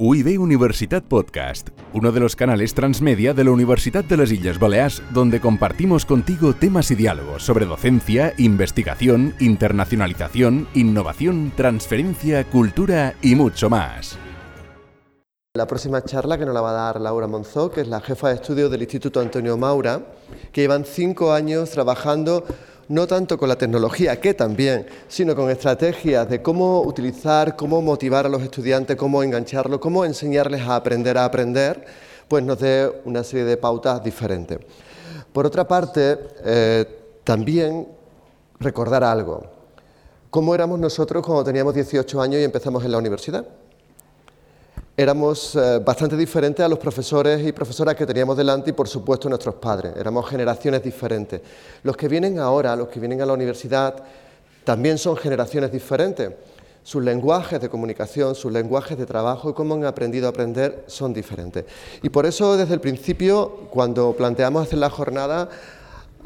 UIB Universitat Podcast, uno de los canales transmedia de la Universidad de las Islas Baleares, donde compartimos contigo temas y diálogos sobre docencia, investigación, internacionalización, innovación, transferencia, cultura y mucho más. La próxima charla que nos la va a dar Laura Monzó, que es la jefa de estudio del Instituto Antonio Maura, que llevan cinco años trabajando no tanto con la tecnología, que también, sino con estrategias de cómo utilizar, cómo motivar a los estudiantes, cómo engancharlos, cómo enseñarles a aprender a aprender, pues nos dé una serie de pautas diferentes. Por otra parte, eh, también recordar algo. ¿Cómo éramos nosotros cuando teníamos 18 años y empezamos en la universidad? Éramos eh, bastante diferentes a los profesores y profesoras que teníamos delante y por supuesto nuestros padres. Éramos generaciones diferentes. Los que vienen ahora, los que vienen a la universidad, también son generaciones diferentes. Sus lenguajes de comunicación, sus lenguajes de trabajo y cómo han aprendido a aprender son diferentes. Y por eso desde el principio, cuando planteamos hacer la jornada,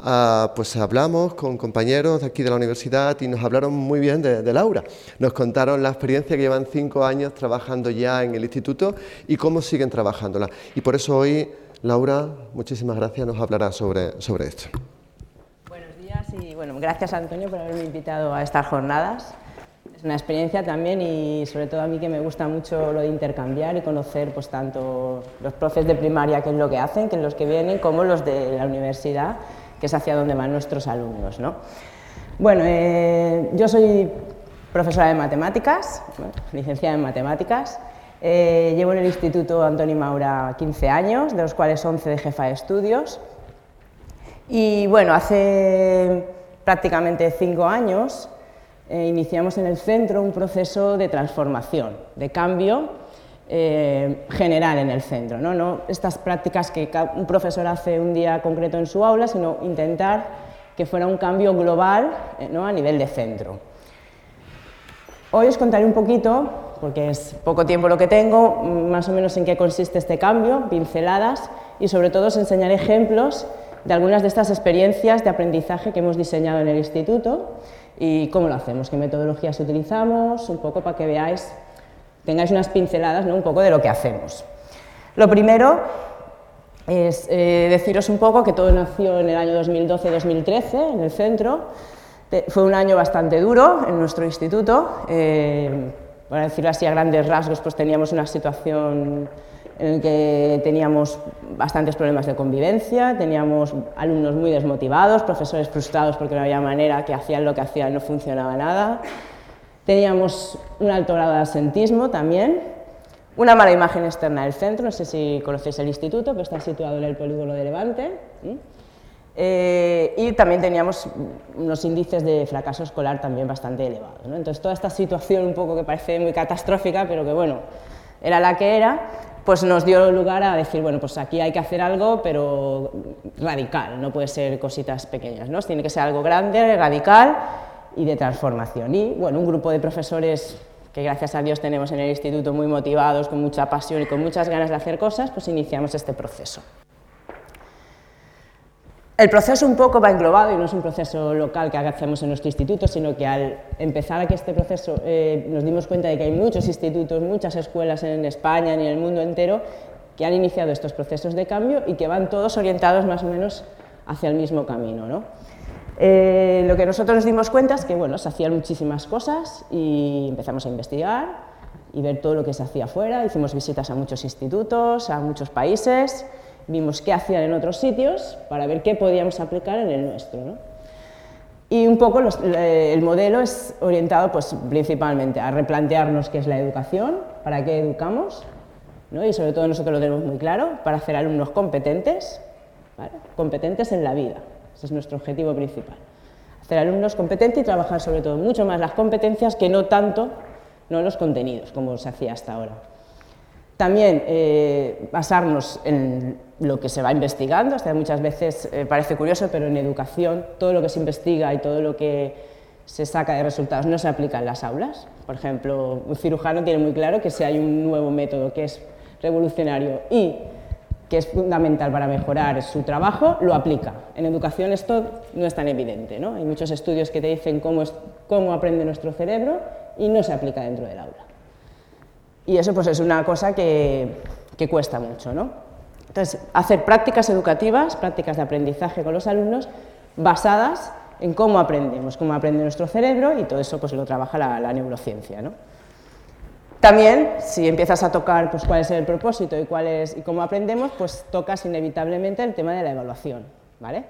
Ah, pues hablamos con compañeros de aquí de la universidad y nos hablaron muy bien de, Laura. Nos contaron la experiencia que llevan cinco años trabajando ya en el instituto y cómo siguen trabajándola. Y por eso hoy, Laura, muchísimas gracias, nos hablará sobre, sobre esto. Buenos días y bueno, gracias Antonio por haberme invitado a estas jornadas. Es una experiencia también y sobre todo a mí que me gusta mucho lo de intercambiar y conocer pues tanto los profes de primaria, que es lo que hacen, que es los que vienen, como los de la universidad que es hacia donde van nuestros alumnos. ¿no? Bueno, eh, yo soy profesora de matemáticas, licenciada en matemáticas, eh, llevo en el Instituto Antoni Maura 15 años, de los cuales 11 de jefa de estudios. Y bueno, hace prácticamente 5 años eh, iniciamos en el centro un proceso de transformación, de cambio eh, general en el centro, ¿no? ¿no? estas prácticas que un profesor hace un día concreto en su aula, sino intentar que fuera un cambio global eh, ¿no? a nivel de centro. Hoy os contaré un poquito, porque es poco tiempo lo que tengo, más o menos en qué consiste este cambio, pinceladas, y sobre todo os enseñaré ejemplos de algunas de estas experiencias de aprendizaje que hemos diseñado en el instituto y cómo lo hacemos, qué metodologías utilizamos, un poco para que veáis tengáis unas pinceladas ¿no? un poco de lo que hacemos. Lo primero es eh, deciros un poco que todo nació en el año 2012-2013 en el centro. Fue un año bastante duro en nuestro instituto. Eh, para decirlo así a grandes rasgos, pues teníamos una situación en la que teníamos bastantes problemas de convivencia, teníamos alumnos muy desmotivados, profesores frustrados porque no había manera, que hacían lo que hacían, no funcionaba nada. Teníamos un alto grado de asentismo también, una mala imagen externa del centro, no sé si conocéis el instituto, que está situado en el polígono de Levante, eh, y también teníamos unos índices de fracaso escolar también bastante elevados. Entonces, toda esta situación un poco que parece muy catastrófica, pero que bueno, era la que era, pues nos dio lugar a decir, bueno, pues aquí hay que hacer algo, pero radical, no puede ser cositas pequeñas, ¿no? tiene que ser algo grande, radical, y de transformación. Y bueno, un grupo de profesores que gracias a Dios tenemos en el instituto muy motivados, con mucha pasión y con muchas ganas de hacer cosas, pues iniciamos este proceso. El proceso un poco va englobado y no es un proceso local que hacemos en nuestro instituto, sino que al empezar aquí este proceso eh, nos dimos cuenta de que hay muchos institutos, muchas escuelas en España y en el mundo entero que han iniciado estos procesos de cambio y que van todos orientados más o menos hacia el mismo camino. ¿no? Eh, lo que nosotros nos dimos cuenta es que bueno, se hacían muchísimas cosas y empezamos a investigar y ver todo lo que se hacía afuera. Hicimos visitas a muchos institutos, a muchos países, vimos qué hacían en otros sitios para ver qué podíamos aplicar en el nuestro. Y un poco el modelo es orientado pues, principalmente a replantearnos qué es la educación, para qué educamos, y sobre todo nosotros lo tenemos muy claro, para hacer alumnos competentes, competentes en la vida. Ese es nuestro objetivo principal. Hacer alumnos competentes y trabajar sobre todo mucho más las competencias que no tanto no los contenidos, como se hacía hasta ahora. También eh, basarnos en lo que se va investigando, hasta muchas veces eh, parece curioso, pero en educación todo lo que se investiga y todo lo que se saca de resultados no se aplica en las aulas. Por ejemplo, un cirujano tiene muy claro que si hay un nuevo método que es revolucionario y que es fundamental para mejorar su trabajo, lo aplica. En educación esto no es tan evidente. ¿no? Hay muchos estudios que te dicen cómo, es, cómo aprende nuestro cerebro y no se aplica dentro del aula. Y eso pues es una cosa que, que cuesta mucho, ¿no? Entonces, hacer prácticas educativas, prácticas de aprendizaje con los alumnos, basadas en cómo aprendemos, cómo aprende nuestro cerebro y todo eso pues lo trabaja la, neurociencia. ¿no? También, si empiezas a tocar pues, cuál es el propósito y, cuál es, y cómo aprendemos, pues tocas inevitablemente el tema de la evaluación. ¿vale?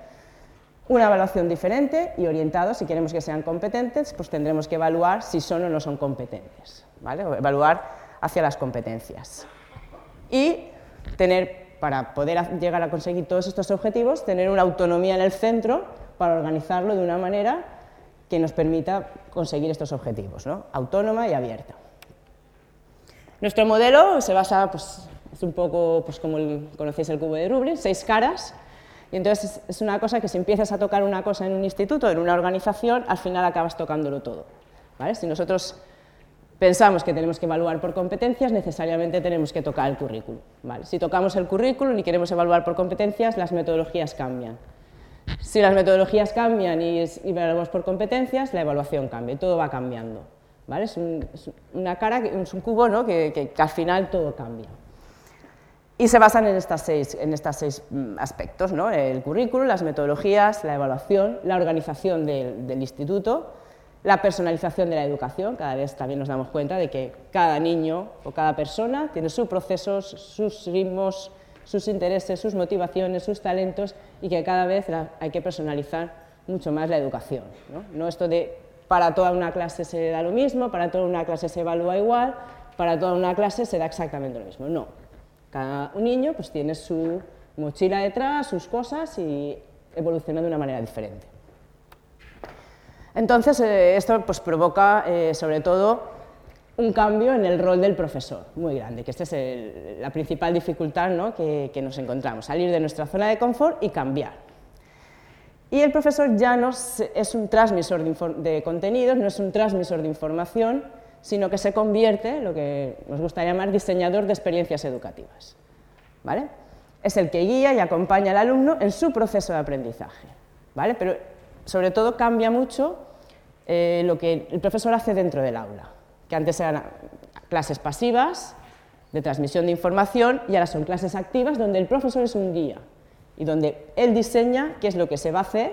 Una evaluación diferente y orientado, si queremos que sean competentes, pues tendremos que evaluar si son o no son competentes. ¿vale? evaluar hacia las competencias. Y tener, para poder llegar a conseguir todos estos objetivos, tener una autonomía en el centro para organizarlo de una manera que nos permita conseguir estos objetivos, ¿no? autónoma y abierta. Nuestro modelo se basa, pues, es un poco pues, como conocéis el cubo de Rubin, seis caras, y entonces es una cosa que si empiezas a tocar una cosa en un instituto, en una organización, al final acabas tocándolo todo. Si nosotros pensamos que tenemos que evaluar por competencias, necesariamente tenemos que tocar el currículum. Si tocamos el currículum y queremos evaluar por competencias, las metodologías cambian. Si las metodologías cambian y, evaluamos por competencias, la evaluación cambia, todo va cambiando. ¿Vale? Es, una cara, es un cubo ¿no? que, al final todo cambia. Y se basan en estos seis, en estas seis mm, aspectos, ¿no? el currículum, las metodologías, la evaluación, la organización del, del instituto, la personalización de la educación, cada vez también nos damos cuenta de que cada niño o cada persona tiene sus procesos, sus ritmos, sus intereses, sus motivaciones, sus talentos y que cada vez hay que personalizar mucho más la educación. ¿no? no esto de para toda una clase se da lo mismo, para toda una clase se evalúa igual, para toda una clase se da exactamente lo mismo. No, cada niño pues, tiene su mochila detrás, sus cosas y evoluciona de una manera diferente. Entonces, eh, esto pues, provoca eh, sobre todo un cambio en el rol del profesor, muy grande, que esta es la principal dificultad ¿no? que, nos encontramos, salir de nuestra zona de confort y cambiar. Y el profesor ya no es un transmisor de, contenidos, no es un transmisor de información, sino que se convierte, lo que nos gusta llamar, diseñador de experiencias educativas. ¿vale? Es el que guía y acompaña al alumno en su proceso de aprendizaje. ¿vale? Pero sobre todo cambia mucho eh, lo que el profesor hace dentro del aula que antes eran clases pasivas de transmisión de información y ahora son clases activas donde el profesor es un guía y donde él diseña qué es lo que se va a hacer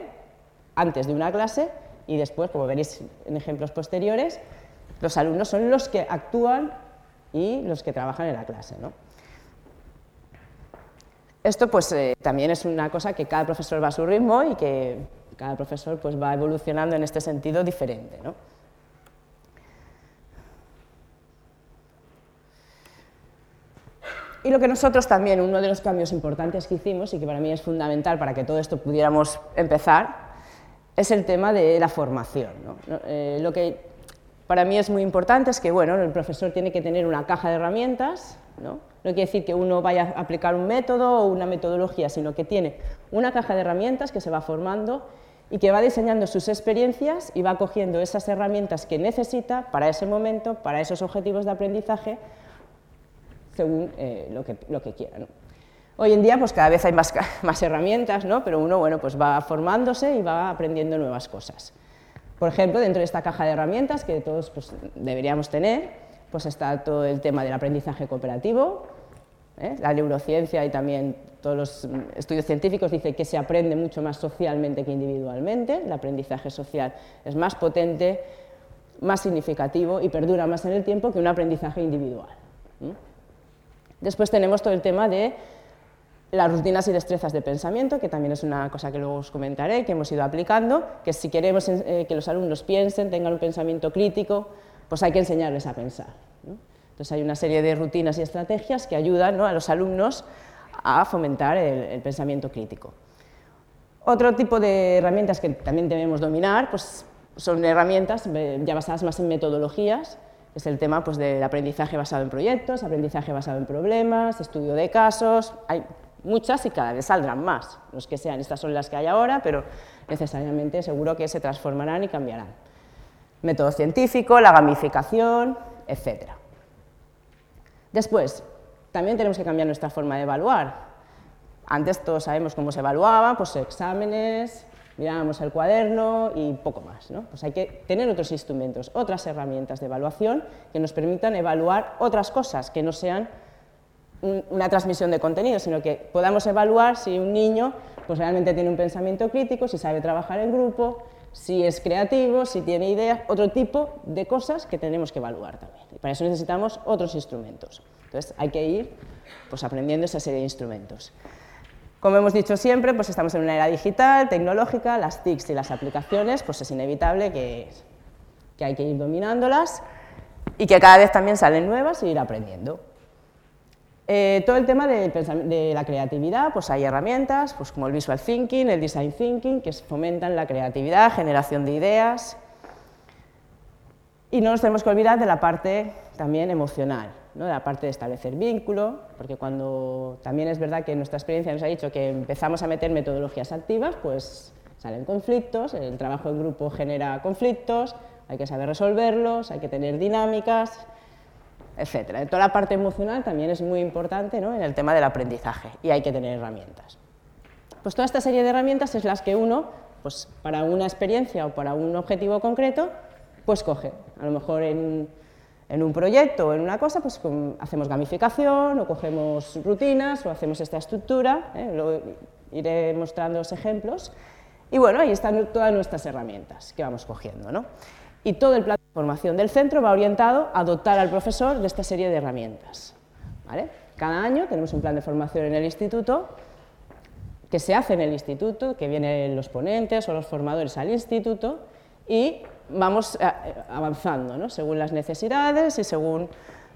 antes de una clase y después, como veréis en ejemplos posteriores, los alumnos son los que actúan y los que trabajan en la clase. Esto pues, eh, también es una cosa que cada profesor va a su ritmo y que cada profesor pues, va evolucionando en este sentido diferente. Y lo que nosotros también, uno de los cambios importantes que hicimos y que para mí es fundamental para que todo esto pudiéramos empezar, es el tema de la formación. Eh, lo que para mí es muy importante es que bueno, el profesor tiene que tener una caja de herramientas, ¿no? no quiere decir que uno vaya a aplicar un método o una metodología, sino que tiene una caja de herramientas que se va formando y que va diseñando sus experiencias y va cogiendo esas herramientas que necesita para ese momento, para esos objetivos de aprendizaje, según eh, lo, que, lo. Hoy en día pues cada vez hay más, herramientas, ¿no? pero uno bueno, pues va formándose y va aprendiendo nuevas cosas. Por ejemplo, dentro de esta caja de herramientas que todos pues, deberíamos tener, pues está todo el tema del aprendizaje cooperativo, ¿eh? la neurociencia y también todos los estudios científicos dicen que se aprende mucho más socialmente que individualmente, el aprendizaje social es más potente, más significativo y perdura más en el tiempo que un aprendizaje individual. Después tenemos todo el tema de las rutinas y destrezas de pensamiento, que también es una cosa que luego os comentaré, que hemos ido aplicando, que si queremos eh, que los alumnos piensen, tengan un pensamiento crítico, pues hay que enseñarles a pensar. Entonces hay una serie de rutinas y estrategias que ayudan a los alumnos a fomentar el, pensamiento crítico. Otro tipo de herramientas que también debemos dominar pues, son herramientas eh, ya basadas más en metodologías, es el tema pues, del aprendizaje basado en proyectos, aprendizaje basado en problemas, estudio de casos, hay muchas y cada vez saldrán más. No es que sean estas son las que hay ahora, pero necesariamente seguro que se transformarán y cambiarán. Método científico, la gamificación, etc. Después, también tenemos que cambiar nuestra forma de evaluar. Antes todos sabemos cómo se evaluaba, pues exámenes, mirábamos el cuaderno y poco más. ¿no? Pues hay que tener otros instrumentos, otras herramientas de evaluación que nos permitan evaluar otras cosas que no sean una transmisión de contenido, sino que podamos evaluar si un niño pues, realmente tiene un pensamiento crítico, si sabe trabajar en grupo, si es creativo, si tiene ideas, otro tipo de cosas que tenemos que evaluar también. Y para eso necesitamos otros instrumentos. Entonces hay que ir pues, aprendiendo esa serie de instrumentos. Como hemos dicho siempre, pues estamos en una era digital, tecnológica, las TICs y las aplicaciones, pues es inevitable que, hay que ir dominándolas y que cada vez también salen nuevas y ir aprendiendo. Eh, todo el tema de, la creatividad, pues hay herramientas pues como el Visual Thinking, el Design Thinking, que fomentan la creatividad, generación de ideas. Y no nos tenemos que olvidar de la parte también emocional, ¿no? la parte de establecer vínculo, porque cuando también es verdad que nuestra experiencia nos ha dicho que empezamos a meter metodologías activas, pues salen conflictos, el trabajo en grupo genera conflictos, hay que saber resolverlos, hay que tener dinámicas, etc. Toda la parte emocional también es muy importante en el tema del aprendizaje y hay que tener herramientas. Pues toda esta serie de herramientas es las que uno, pues para una experiencia o para un objetivo concreto, pues coge. A lo mejor en, un proyecto o en una cosa, pues hacemos gamificación o cogemos rutinas o hacemos esta estructura, ¿eh? iré mostrando los ejemplos. Y bueno, ahí están todas nuestras herramientas que vamos cogiendo. ¿no? y todo el plan de formación del centro va orientado a dotar al profesor de esta serie de herramientas. Cada año tenemos un plan de formación en el instituto que se hace en el instituto, que vienen los ponentes o los formadores al instituto y vamos eh, avanzando según las necesidades y según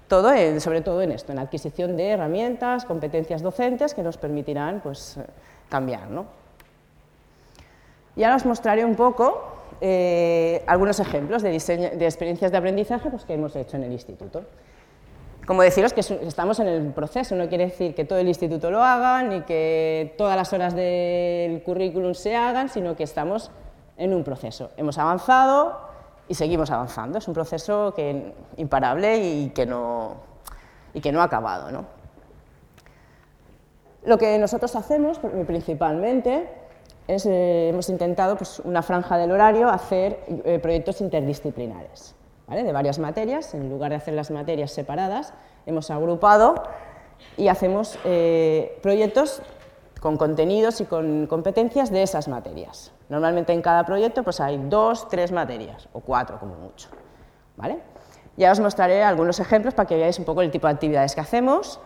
todo, sobre todo en esto, en la adquisición de herramientas, competencias docentes que nos permitirán pues, cambiar. ¿no? Y ahora os mostraré un poco eh, algunos ejemplos de, de, experiencias de aprendizaje pues, que hemos hecho en el instituto. Como deciros que estamos en el proceso, no quiere decir que todo el instituto lo haga, ni que todas las horas del currículum se hagan, sino que estamos en un proceso. Hemos avanzado y seguimos avanzando. Es un proceso que, imparable y que no, y que no ha acabado. ¿no? Lo que nosotros hacemos principalmente eh, hemos intentado pues, una franja del horario hacer eh, proyectos interdisciplinares, de varias materias, en lugar de hacer las materias separadas, hemos agrupado y hacemos eh, proyectos con contenidos y con competencias de esas materias. Normalmente en cada proyecto pues, hay dos, tres materias, o cuatro como mucho. ¿vale? Ya os mostraré algunos ejemplos para que veáis un poco el tipo de actividades que hacemos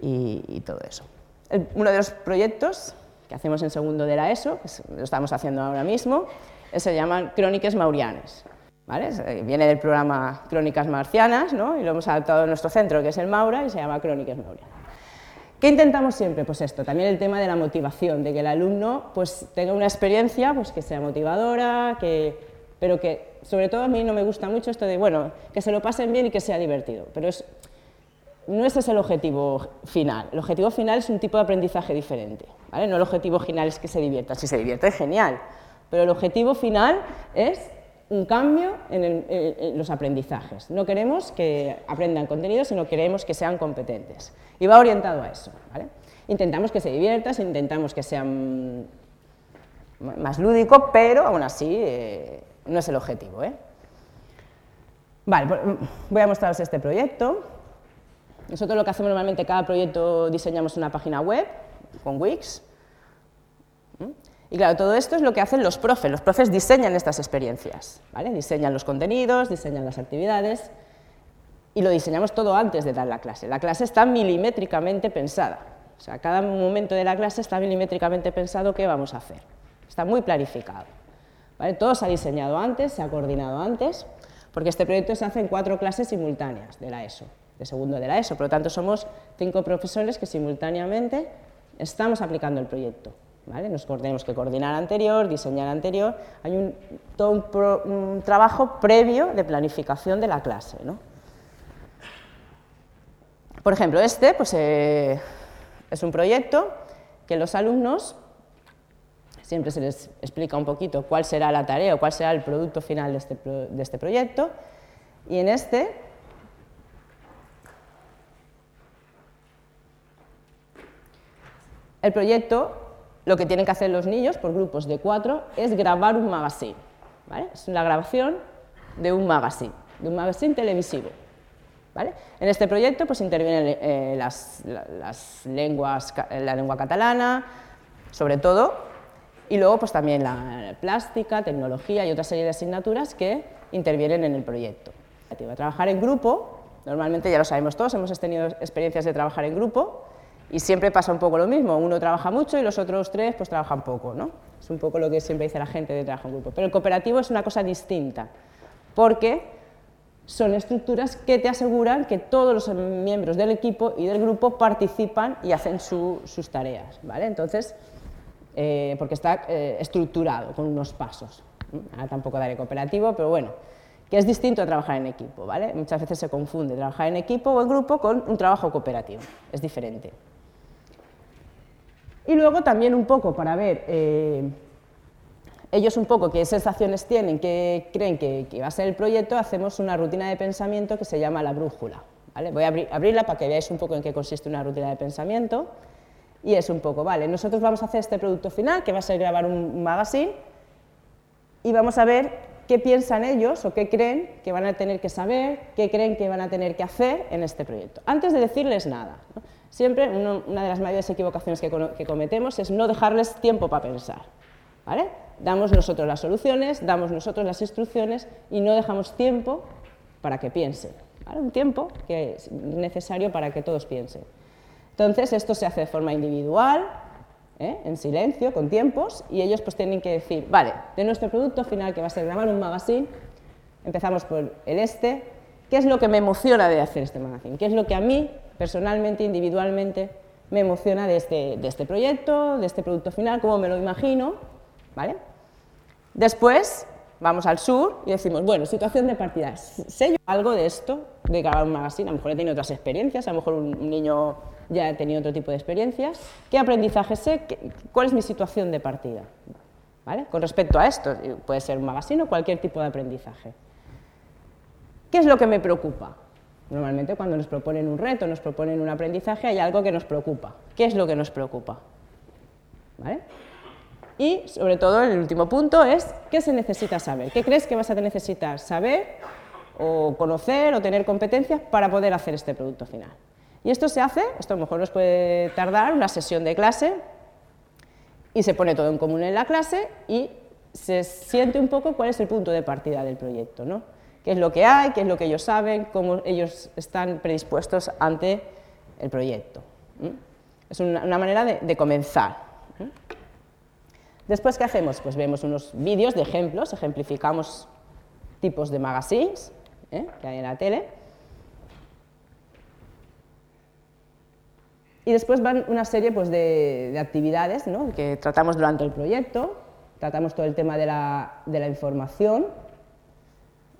y, todo eso. uno de los proyectos que hacemos en segundo de la ESO, que lo estamos haciendo ahora mismo, se llama Crónicas Maurianes. ¿vale? Viene del programa Crónicas Marcianas ¿no? y lo hemos adaptado a nuestro centro, que es el Maura, y se llama Crónicas Maurianas. ¿Qué intentamos siempre? Pues esto, también el tema de la motivación, de que el alumno pues, tenga una experiencia pues, que sea motivadora, que, pero que sobre todo a mí no me gusta mucho esto de, bueno, que se lo pasen bien y que sea divertido, pero es, no ese es el objetivo final. El objetivo final es un tipo de aprendizaje diferente. No el objetivo final es que se divierta. Si se divierte es genial, pero el objetivo final es un cambio en, los aprendizajes. No queremos que aprendan contenido, sino queremos que sean competentes. Y va orientado a eso. Intentamos que se diviertan, intentamos que sean más lúdico, pero aún así eh, no es el objetivo. ¿eh? Vale, pues, voy a mostraros este proyecto. Nosotros lo que hacemos normalmente, cada proyecto diseñamos una página web con Wix. Y claro, todo esto es lo que hacen los profes. Los profes diseñan estas experiencias, diseñan los contenidos, diseñan las actividades y lo diseñamos todo antes de dar la clase. La clase está milimétricamente pensada. O sea, cada momento de la clase está milimétricamente pensado qué vamos a hacer. Está muy planificado. Todo se ha diseñado antes, se ha coordinado antes, porque este proyecto se hace en cuatro clases simultáneas de la ESO de segundo de la ESO. Por lo tanto, somos cinco profesores que simultáneamente estamos aplicando el proyecto. Nos tenemos que coordinar anterior, diseñar anterior. Hay un, todo un, trabajo previo de planificación de la clase. ¿no? Por ejemplo, este pues, eh, es un proyecto que los alumnos siempre se les explica un poquito cuál será la tarea o cuál será el producto final de este, de este proyecto. Y en este El proyecto lo que tienen que hacer los niños por grupos de cuatro es grabar un magazine. ¿vale? Es la grabación de un magazine, de un magazine televisivo. ¿vale? En este proyecto pues, intervienen eh, las, las, lenguas, la lengua catalana, sobre todo, y luego pues, también la plástica, tecnología y otra serie de asignaturas que intervienen en el proyecto. Trabajar en grupo, normalmente ya lo sabemos todos, hemos tenido experiencias de trabajar en grupo, y siempre pasa un poco lo mismo, uno trabaja mucho y los otros tres pues trabajan poco, ¿no? Es un poco lo que siempre dice la gente de trabajo en grupo. Pero el cooperativo es una cosa distinta, porque son estructuras que te aseguran que todos los miembros del equipo y del grupo participan y hacen sus tareas, ¿vale? Entonces, eh, porque está eh, estructurado con unos pasos. Ahora tampoco daré cooperativo, pero bueno, que es distinto a trabajar en equipo, ¿vale? Muchas veces se confunde trabajar en equipo o en grupo con un trabajo cooperativo, es diferente. Y luego también un poco para ver eh, ellos un poco qué sensaciones tienen, qué creen que, va a ser el proyecto, hacemos una rutina de pensamiento que se llama la brújula. Voy a abrirla para que veáis un poco en qué consiste una rutina de pensamiento. Y es un poco, vale, nosotros vamos a hacer este producto final, que va a ser grabar un magazine, y vamos a ver qué piensan ellos o qué creen que van a tener que saber, qué creen que van a tener que hacer en este proyecto, antes de decirles nada. Siempre una de las mayores equivocaciones que, cometemos es no dejarles tiempo para pensar. ¿vale? Damos nosotros las soluciones, damos nosotros las instrucciones y no dejamos tiempo para que piensen. Un tiempo que es necesario para que todos piensen. Entonces, esto se hace de forma individual, ¿eh? en silencio, con tiempos, y ellos pues tienen que decir, vale, de nuestro producto final, que va a ser grabar un magazine, empezamos por el este, ¿qué es lo que me emociona de hacer este magazine? ¿Qué es lo que a mí personalmente, individualmente, me emociona de este, de este proyecto, de este producto final, cómo me lo imagino, ¿vale? Después vamos al sur y decimos, bueno, situación de partida, sé yo algo de esto, de grabar un magazine, a lo mejor he tenido otras experiencias, a lo mejor un niño ya he tenido otro tipo de experiencias, qué aprendizaje sé, cuál es mi situación de partida, ¿vale? Con respecto a esto, puede ser un magazine o cualquier tipo de aprendizaje. ¿Qué es lo que me preocupa? Normalmente cuando nos proponen un reto, nos proponen un aprendizaje, hay algo que nos preocupa. ¿Qué es lo que nos preocupa? Y sobre todo el último punto es ¿qué se necesita saber? ¿Qué crees que vas a necesitar saber o conocer o tener competencias para poder hacer este producto final? Y esto se hace, esto a lo mejor nos puede tardar una sesión de clase y se pone todo en común en la clase y se siente un poco cuál es el punto de partida del proyecto. ¿no? Qué es lo que hay, qué es lo que ellos saben, cómo ellos están predispuestos ante el proyecto. Es una, manera de, comenzar. Después, ¿qué hacemos? Pues vemos unos vídeos de ejemplos, ejemplificamos tipos de magazines ¿eh? que hay en la tele. Y después van una serie pues, de, actividades que tratamos durante el proyecto. Tratamos todo el tema de la, de la información,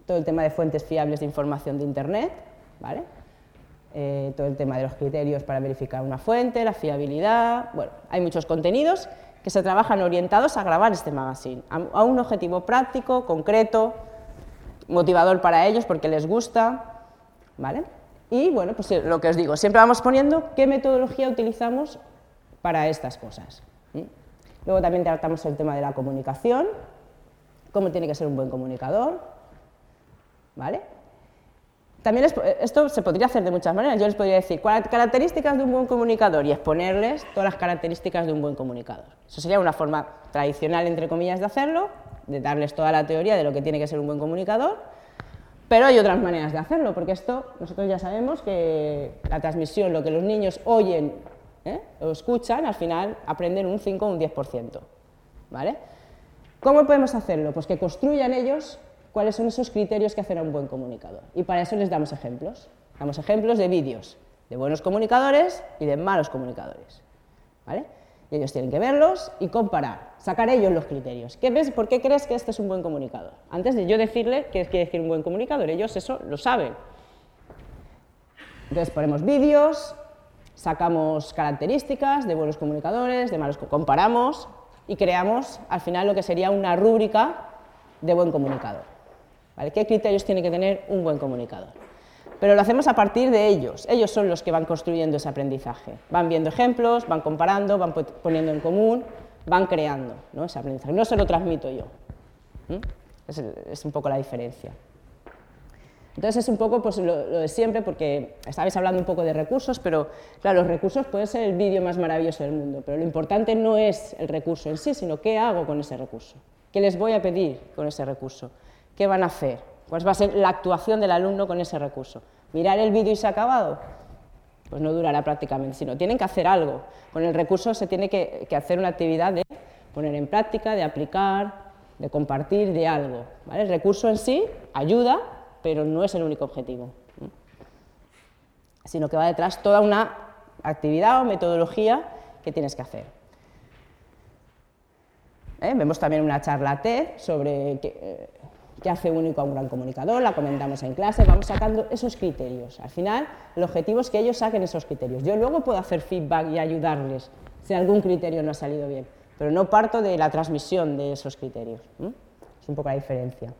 todo el tema de fuentes fiables de información de Internet, ¿vale? Eh, todo el tema de los criterios para verificar una fuente, la fiabilidad, bueno, hay muchos contenidos que se trabajan orientados a grabar este magazine, a, un objetivo práctico, concreto, motivador para ellos porque les gusta, ¿vale? Y bueno, pues eh, lo que os digo, siempre vamos poniendo qué metodología utilizamos para estas cosas. Luego también tratamos el tema de la comunicación, cómo tiene que ser un buen comunicador, ¿vale? También esto se podría hacer de muchas maneras. Yo les podría decir características de un buen comunicador y exponerles todas las características de un buen comunicador. Eso sería una forma tradicional, entre comillas, de hacerlo, de darles toda la teoría de lo que tiene que ser un buen comunicador, pero hay otras maneras de hacerlo, porque esto nosotros ya sabemos que la transmisión, lo que los niños oyen ¿eh? o escuchan, al final aprenden un 5 o un 10%. ¿vale? ¿Cómo podemos hacerlo? Pues que construyan ellos cuáles son esos criterios que hacen a un buen comunicador. Y para eso les damos ejemplos. Damos ejemplos de vídeos de buenos comunicadores y de malos comunicadores. ¿vale? Y ellos tienen que verlos y comparar, sacar ellos los criterios. ¿Qué ves? ¿Por qué crees que este es un buen comunicador? Antes de yo decirle qué quiere decir un buen comunicador, ellos eso lo saben. Entonces ponemos vídeos, sacamos características de buenos comunicadores, de malos, comparamos y creamos al final lo que sería una rúbrica de buen comunicador. ¿Qué criterios tiene que tener un buen comunicador? Pero lo hacemos a partir de ellos. Ellos son los que van construyendo ese aprendizaje. Van viendo ejemplos, van comparando, van poniendo en común van creando ¿no? ese aprendizaje, no se lo transmito yo. Es, es, un poco la diferencia. Entonces es un poco pues, lo, de siempre, porque estabais hablando un poco de recursos, pero claro, los recursos pueden ser el vídeo más maravilloso del mundo, pero lo importante no es el recurso en sí, sino qué hago con ese recurso, qué les voy a pedir con ese recurso, qué van a hacer, cuál va a ser la actuación del alumno con ese recurso. Mirar el vídeo y se ha acabado, pues no durará prácticamente, sino tienen que hacer algo. Con el recurso se tiene que, hacer una actividad de poner en práctica, de aplicar, de compartir, de algo. El recurso en sí ayuda, pero no es el único objetivo, sino que va detrás toda una actividad o metodología que tienes que hacer. ¿Eh? Vemos también una charla TED sobre eh, qué hace único a un gran comunicador, la comentamos en clase, vamos sacando esos criterios. Al final, el objetivo es que ellos saquen esos criterios. Yo luego puedo hacer feedback y ayudarles si algún criterio no ha salido bien, pero no parto de la transmisión de esos criterios. Es un poco la diferencia.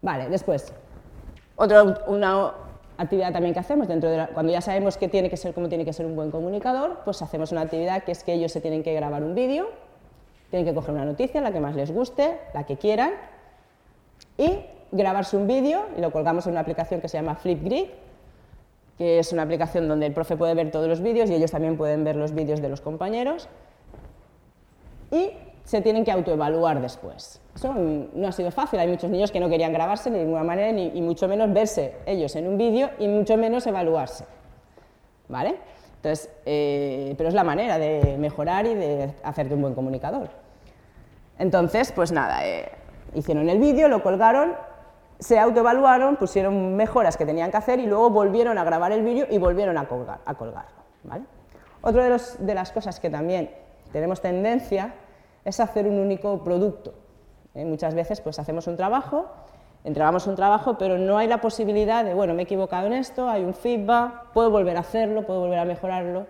Vale, después, otra, una actividad también que hacemos, dentro de cuando ya sabemos que tiene que ser, cómo tiene que ser un buen comunicador, pues hacemos una actividad que es que ellos se tienen que grabar un vídeo, tienen que coger una noticia, la que más les guste, la que quieran, y grabarse un vídeo, y lo colgamos en una aplicación que se llama Flipgrid, que es una aplicación donde el profe puede ver todos los vídeos y ellos también pueden ver los vídeos de los compañeros, y se tienen que autoevaluar después. Eso no ha sido fácil, hay muchos niños que no querían grabarse de ninguna manera, ni, y mucho menos verse ellos en un vídeo y mucho menos evaluarse. ¿Vale? Entonces, eh, pero es la manera de mejorar y de hacerte un buen comunicador. Entonces, pues nada, eh, hicieron el vídeo, lo colgaron, se autoevaluaron, pusieron mejoras que tenían que hacer y luego volvieron a grabar el vídeo y volvieron a, colgar, a colgarlo. ¿vale? Otra de, de las cosas que también tenemos tendencia es hacer un único producto. ¿eh? Muchas veces pues hacemos un trabajo, entregamos un trabajo, pero no hay la posibilidad de, bueno, me he equivocado en esto, hay un feedback, puedo volver a hacerlo, puedo volver a mejorarlo.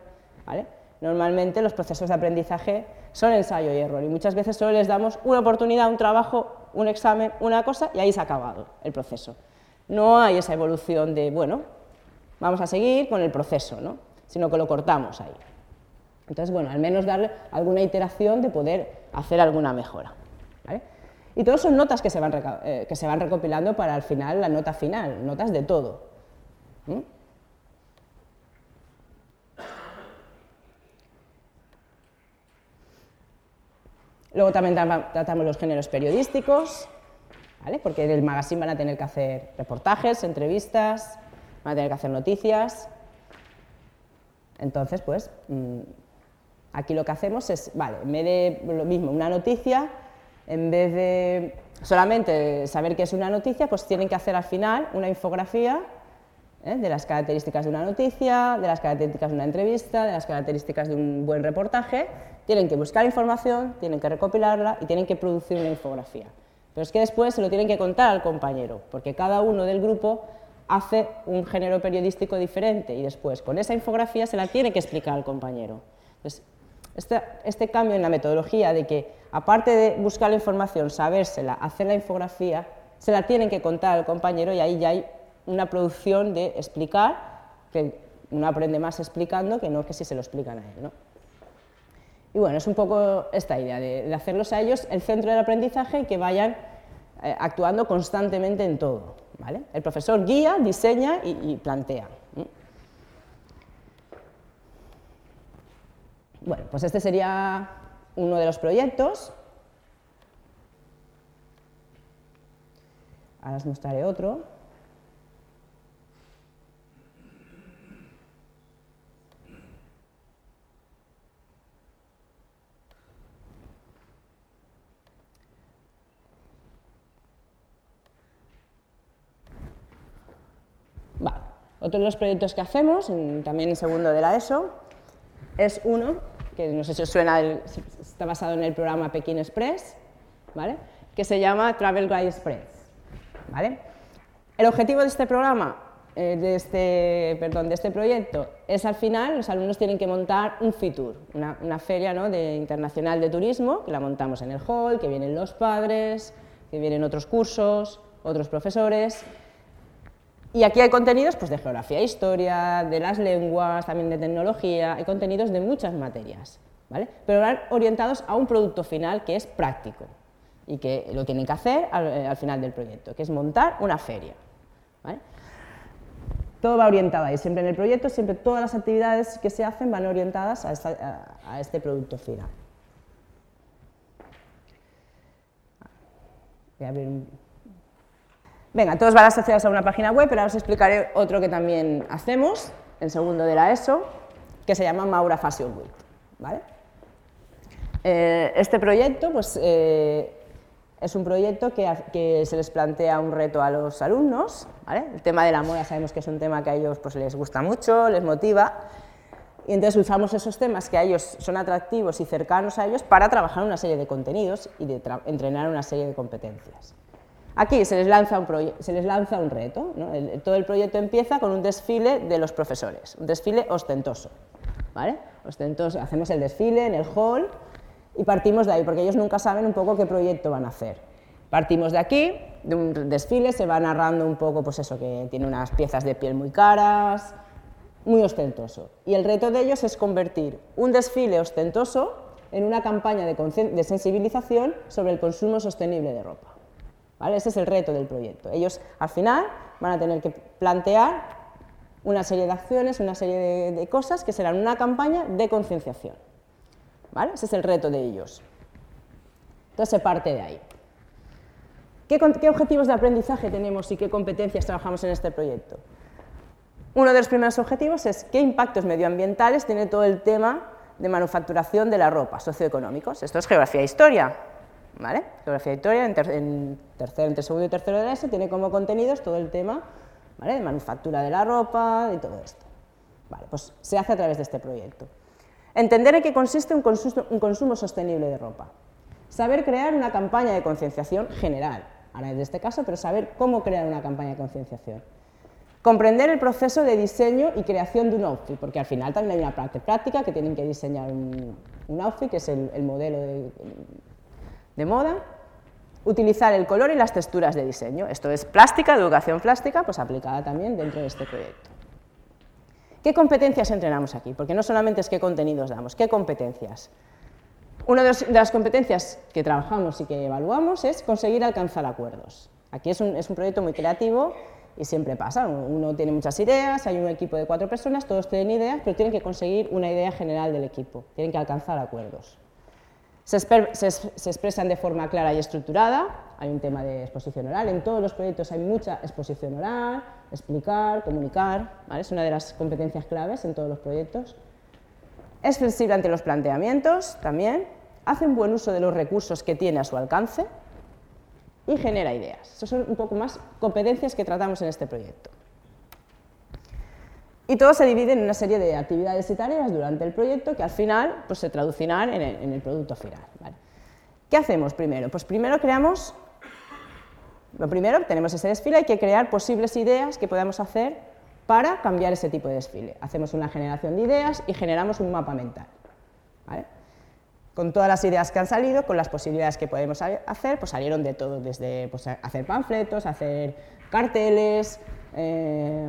¿vale? Normalmente los procesos de aprendizaje son ensayo y error y muchas veces solo les damos una oportunidad, un trabajo, un examen, una cosa y ahí se ha acabado el proceso. No hay esa evolución de, bueno, vamos a seguir con el proceso, ¿no? sino que lo cortamos ahí. Entonces, bueno, al menos darle alguna iteración de poder hacer alguna mejora. Y todos son notas que se, van eh, que se van recopilando para al final la nota final, notas de todo. Luego también tratamos los géneros periodísticos, porque en el magazine van a tener que hacer reportajes, entrevistas, van a tener que hacer noticias. Entonces, pues, mm, Aquí lo que hacemos es, vale, en vez de lo mismo, una noticia, en vez de solamente saber qué es una noticia, pues tienen que hacer al final una infografía ¿eh? de las características de una noticia, de las características de una entrevista, de las características de un buen reportaje. Tienen que buscar información, tienen que recopilarla y tienen que producir una infografía. Pero es que después se lo tienen que contar al compañero, porque cada uno del grupo hace un género periodístico diferente y después con esa infografía se la tiene que explicar al compañero. Este, este, cambio en la metodología de que, aparte de buscar la información, sabérsela, hacer la infografía, se la tienen que contar al compañero y ahí ya hay una producción de explicar, que uno aprende más explicando que no que si se lo explican a él. Y bueno, es un poco esta idea de, hacerlos a ellos el centro del aprendizaje y que vayan eh, actuando constantemente en todo. ¿vale? El profesor guía, diseña y, plantea. Bueno, pues este sería uno de los proyectos. Ahora os mostraré otro. Vale. Otro de los proyectos que hacemos, también en segundo de la ESO, es uno que no sé si os suena, está basado en el programa Pekín Express, ¿vale? que se llama Travel Guide Express. ¿vale? El objetivo de este programa, eh, de, este, perdón, de este proyecto, es al final los alumnos tienen que montar un FITUR, una, una feria ¿no? de, internacional de turismo, que la montamos en el hall, que vienen los padres, que vienen otros cursos, otros profesores, Y aquí hay contenidos pues, de geografía, historia, de las lenguas, también de tecnología, hay contenidos de muchas materias, ¿vale? pero van orientados a un producto final que es práctico y que lo tienen que hacer al, eh, final del proyecto, que es montar una feria. Todo va orientado ahí, siempre en el proyecto, siempre todas las actividades que se hacen van orientadas a este producto final. Voy a abrir Venga, todos van asociados a una página web, pero ahora os explicaré otro que también hacemos, el segundo de la ESO, que se llama Maura Fashion Week. ¿vale? Eh, este proyecto pues, eh, es un proyecto que, se les plantea un reto a los alumnos. ¿vale? El tema de la moda sabemos que es un tema que a ellos pues, les gusta mucho, les motiva, y entonces usamos esos temas que a ellos son atractivos y cercanos a ellos para trabajar una serie de contenidos y de entrenar una serie de competencias. Aquí se les lanza un, se les lanza un reto. todo el proyecto empieza con un desfile de los profesores, un desfile ostentoso. ¿vale? ostentoso. Hacemos el desfile en el hall y partimos de ahí, porque ellos nunca saben un poco qué proyecto van a hacer. Partimos de aquí, de un desfile, se va narrando un poco, pues eso, que tiene unas piezas de piel muy caras, muy ostentoso. Y el reto de ellos es convertir un desfile ostentoso en una campaña de, sensibilización sobre el consumo sostenible de ropa. Ese es el reto del proyecto. Ellos al final van a tener que plantear una serie de acciones, una serie de, cosas que serán una campaña de concienciación. ¿Vale? Ese es el reto de ellos. Entonces se parte de ahí. ¿Qué, ¿Qué objetivos de aprendizaje tenemos y qué competencias trabajamos en este proyecto? Uno de los primeros objetivos es qué impactos medioambientales tiene todo el tema de manufacturación de la ropa, socioeconómicos. Esto es geografía e historia. ¿Vale? Geografía historia, en, tercero, entre segundo y tercero de ESO, tiene como contenidos todo el tema ¿vale? de manufactura de la ropa y todo esto. Vale, pues se hace a través de este proyecto. Entender en qué consiste un un consumo sostenible de ropa. Saber crear una campaña de concienciación general, ahora en este caso, pero saber cómo crear una campaña de concienciación. Comprender el proceso de diseño y creación de un outfit, porque al final también hay una práctica que tienen que diseñar un, outfit, que es el, modelo de, moda. Utilizar el color y las texturas de diseño. Esto es plástica, educación plástica, pues aplicada también dentro de este proyecto. ¿Qué competencias entrenamos aquí? Porque no solamente es qué contenidos damos, ¿qué competencias? Una de, las competencias que trabajamos y que evaluamos es conseguir alcanzar acuerdos. Aquí es un, es un proyecto muy creativo y siempre pasa, uno tiene muchas ideas, hay un equipo de cuatro personas, todos tienen ideas, pero tienen que conseguir una idea general del equipo, tienen que alcanzar acuerdos. Se, expresan de forma clara y estructurada, hay un tema de exposición oral, en todos los proyectos hay mucha exposición oral, explicar, comunicar, es una de las competencias claves en todos los proyectos. Es flexible ante los planteamientos también, hace un buen uso de los recursos que tiene a su alcance, y genera ideas. Esas son un poco más competencias que tratamos en este proyecto. Y todo se divide en una serie de actividades y tareas durante el proyecto que al final pues, se traducirán en el, producto final. ¿Qué hacemos primero? Pues primero creamos, lo primero, tenemos ese desfile, hay que crear posibles ideas que podamos hacer para cambiar ese tipo de desfile. Hacemos una generación de ideas y generamos un mapa mental. con todas las ideas que han salido, con las posibilidades que podemos hacer, pues salieron de todo, desde pues, hacer panfletos, hacer carteles, eh,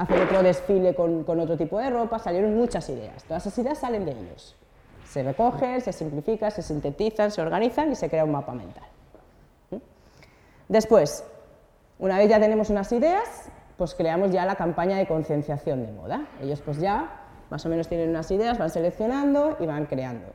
hacer otro desfile con, otro tipo de ropa, salieron muchas ideas. Todas esas ideas salen de ellos. Se recogen, se simplifican, se sintetizan, se organizan y se crea un mapa mental. ¿Mm? Después, una vez ya tenemos unas ideas, pues creamos ya la campaña de concienciación de moda. Ellos pues ya más o menos tienen unas ideas, van seleccionando y van creando.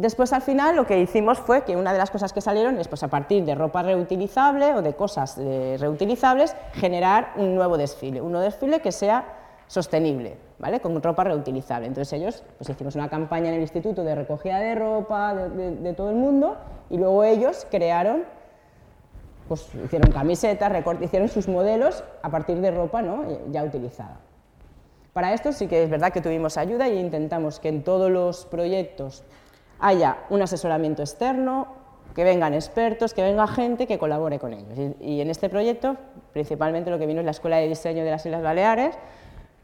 Después, al final, lo que hicimos fue que una de las cosas que salieron es, pues, a partir de ropa reutilizable o de cosas eh, reutilizables, generar un nuevo desfile, un desfile que sea sostenible, ¿vale? con ropa reutilizable. Entonces ellos, pues hicimos una campaña en el instituto de recogida de ropa de, todo el mundo y luego ellos crearon, pues hicieron camisetas, hicieron sus modelos a partir de ropa ¿no? ya utilizada. Para esto sí que es verdad que tuvimos ayuda y intentamos que en todos los proyectos haya un asesoramiento externo, que vengan expertos, que venga gente que colabore con ellos. Y, en este proyecto, principalmente lo que vino es la Escuela de Diseño de las Islas Baleares,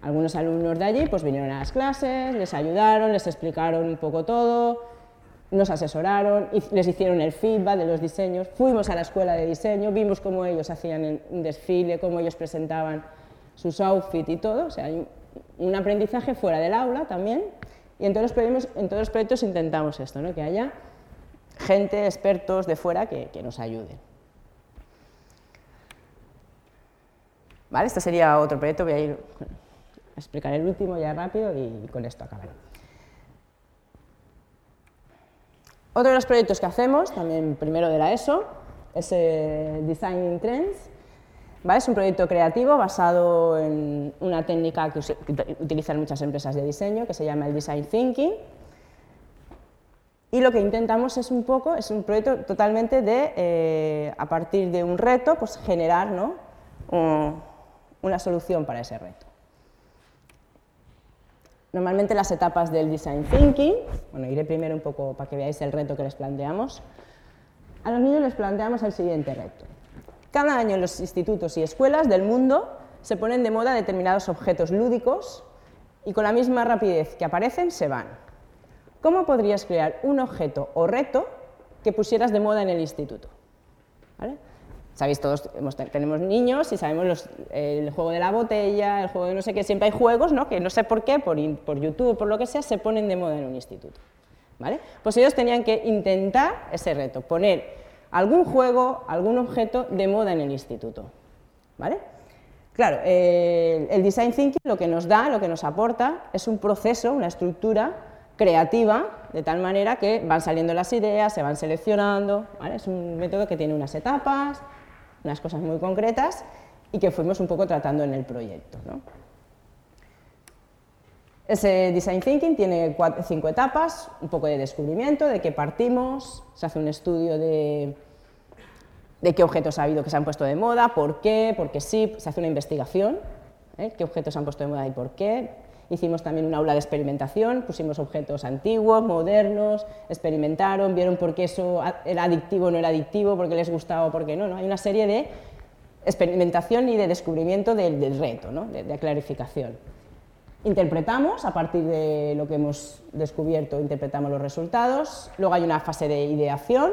algunos alumnos de allí pues vinieron a las clases, les ayudaron, les explicaron un poco todo, nos asesoraron, les hicieron el feedback de los diseños, fuimos a la escuela de diseño, vimos cómo ellos hacían un desfile, cómo ellos presentaban sus outfits y todo, o sea, un aprendizaje fuera del aula también, y en todos los proyectos, en todos los proyectos intentamos esto, ¿no? que haya gente, expertos de fuera que, que nos ayuden. ¿Vale? Este sería otro proyecto, voy a ir a explicar el último ya rápido y con esto acabaré. Otro de los proyectos que hacemos, también primero de la ESO, es el Design Trends. Es un proyecto creativo basado en una técnica que utilizan muchas empresas de diseño, que se llama el Design Thinking. Y lo que intentamos es un poco, es un proyecto totalmente de, eh, a partir de un reto, pues generar ¿no? una solución para ese reto. Normalmente las etapas del Design Thinking, bueno, iré primero un poco para que veáis el reto que les planteamos. A los niños les planteamos el siguiente reto. Cada año en los institutos y escuelas del mundo se ponen de moda determinados objetos lúdicos y con la misma rapidez que aparecen se van. ¿Cómo podrías crear un objeto o reto que pusieras de moda en el instituto? Sabéis, todos tenemos niños y sabemos el juego de la botella, el juego de no sé qué, siempre hay juegos ¿no? que no sé por qué, por, por YouTube, por lo que sea, se ponen de moda en un instituto. ¿vale? Pues ellos tenían que intentar ese reto, poner algún juego, algún objeto de moda en el instituto. ¿vale? Claro, el design thinking lo que nos da, lo que nos aporta, es un proceso, una estructura creativa, de tal manera que van saliendo las ideas, se van seleccionando, es un método que tiene unas etapas, unas cosas muy concretas y que fuimos un poco tratando en el proyecto. Ese Design Thinking tiene cinco etapas, un poco de descubrimiento, de qué partimos, se hace un estudio de, de qué objetos ha habido que se han puesto de moda, por qué, porque sí, se hace una investigación, ¿eh? qué objetos se han puesto de moda y por qué. Hicimos también un aula de experimentación, pusimos objetos antiguos, modernos, experimentaron, vieron por qué eso era adictivo o no era adictivo, por qué les gustaba o por qué no, no. Hay una serie de experimentación y de descubrimiento del, reto, ¿no? de, clarificación. Interpretamos, a partir de lo que hemos descubierto, interpretamos los resultados. Luego hay una fase de ideación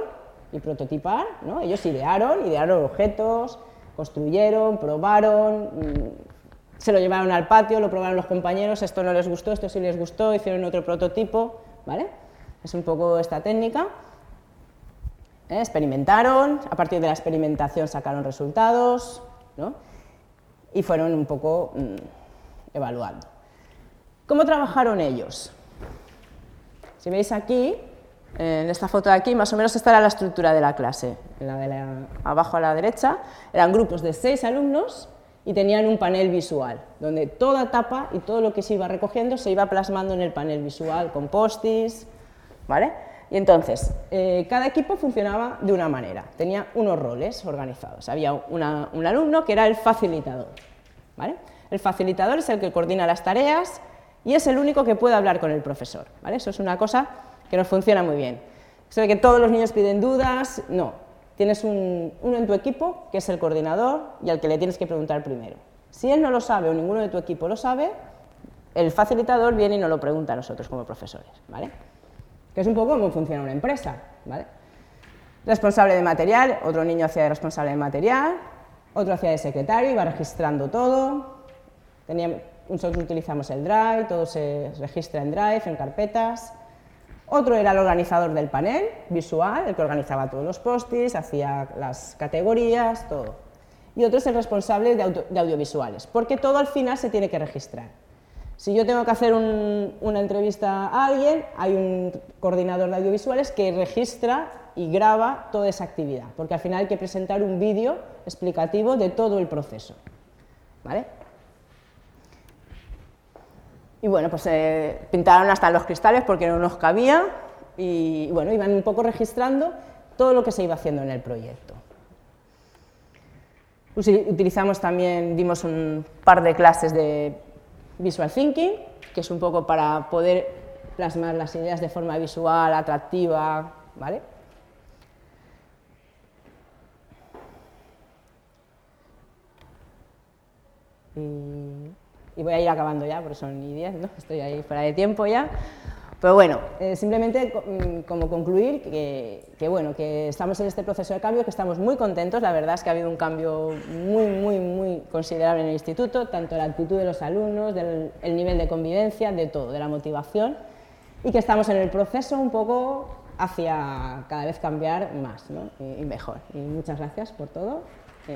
y prototipar. Ellos idearon, idearon objetos, construyeron, probaron, mm, se lo llevaron al patio, lo probaron los compañeros, esto no les gustó, esto sí les gustó, hicieron otro prototipo, ¿vale? Es un poco esta técnica. ¿eh? Experimentaron, a partir de la experimentación sacaron resultados, ¿no? Y fueron un poco mm, evaluando. ¿Cómo trabajaron ellos? Si veis aquí, en esta foto de aquí, más o menos esta era la estructura de la clase. la de abajo a la derecha eran grupos de seis alumnos y tenían un panel visual, donde toda etapa y todo lo que se iba recogiendo se iba plasmando en el panel visual con postis, ¿vale? Y entonces, eh, cada equipo funcionaba de una manera, tenía unos roles organizados. Había un alumno que era el facilitador, ¿vale? El facilitador es el que coordina las tareas y es el único que puede hablar con el profesor, ¿vale? Eso es una cosa que nos funciona muy bien. Eso de que todos los niños piden dudas, no, Tienes un, uno en tu equipo que es el coordinador y al que le tienes que preguntar primero. Si él no lo sabe o ninguno de tu equipo lo sabe, el facilitador viene y nos lo pregunta a nosotros como profesores, ¿vale? Que es un poco cómo funciona una empresa, ¿vale? Responsable de material, otro niño hacía de responsable de material, otro hacía de secretario, iba registrando todo. Nosotros utilizamos el Drive, todo se registra en Drive, en carpetas. Otro era el organizador del panel visual, el que organizaba todos los postis, hacía las categorías, todo. Y otro es el responsable de, audiovisuales, porque todo al final se tiene que registrar. Si yo tengo que hacer una entrevista a alguien, hay un coordinador de audiovisuales que registra y graba toda esa actividad, porque al final hay que presentar un vídeo explicativo de todo el proceso. ¿Vale? Y bueno, pues eh, pintaron hasta los cristales porque no nos cabía y bueno, iban un poco registrando todo lo que se iba haciendo en el proyecto. Utilizamos también, dimos un par de clases de Visual Thinking, que es un poco para poder plasmar las ideas de forma visual, atractiva, ¿vale? Y y voy a ir acabando ya, porque son ni 10, ¿no? estoy ahí fuera de tiempo ya, Pero bueno, eh, simplemente mm, como concluir que, bueno, que estamos en este proceso de cambio, que estamos muy contentos, la verdad es que ha habido un cambio muy, muy, muy considerable en el instituto, tanto la actitud de los alumnos, del el nivel de convivencia, de todo, de la motivación, y que estamos en el proceso un poco hacia cada vez cambiar más y, mejor. Y muchas gracias por todo. Eh,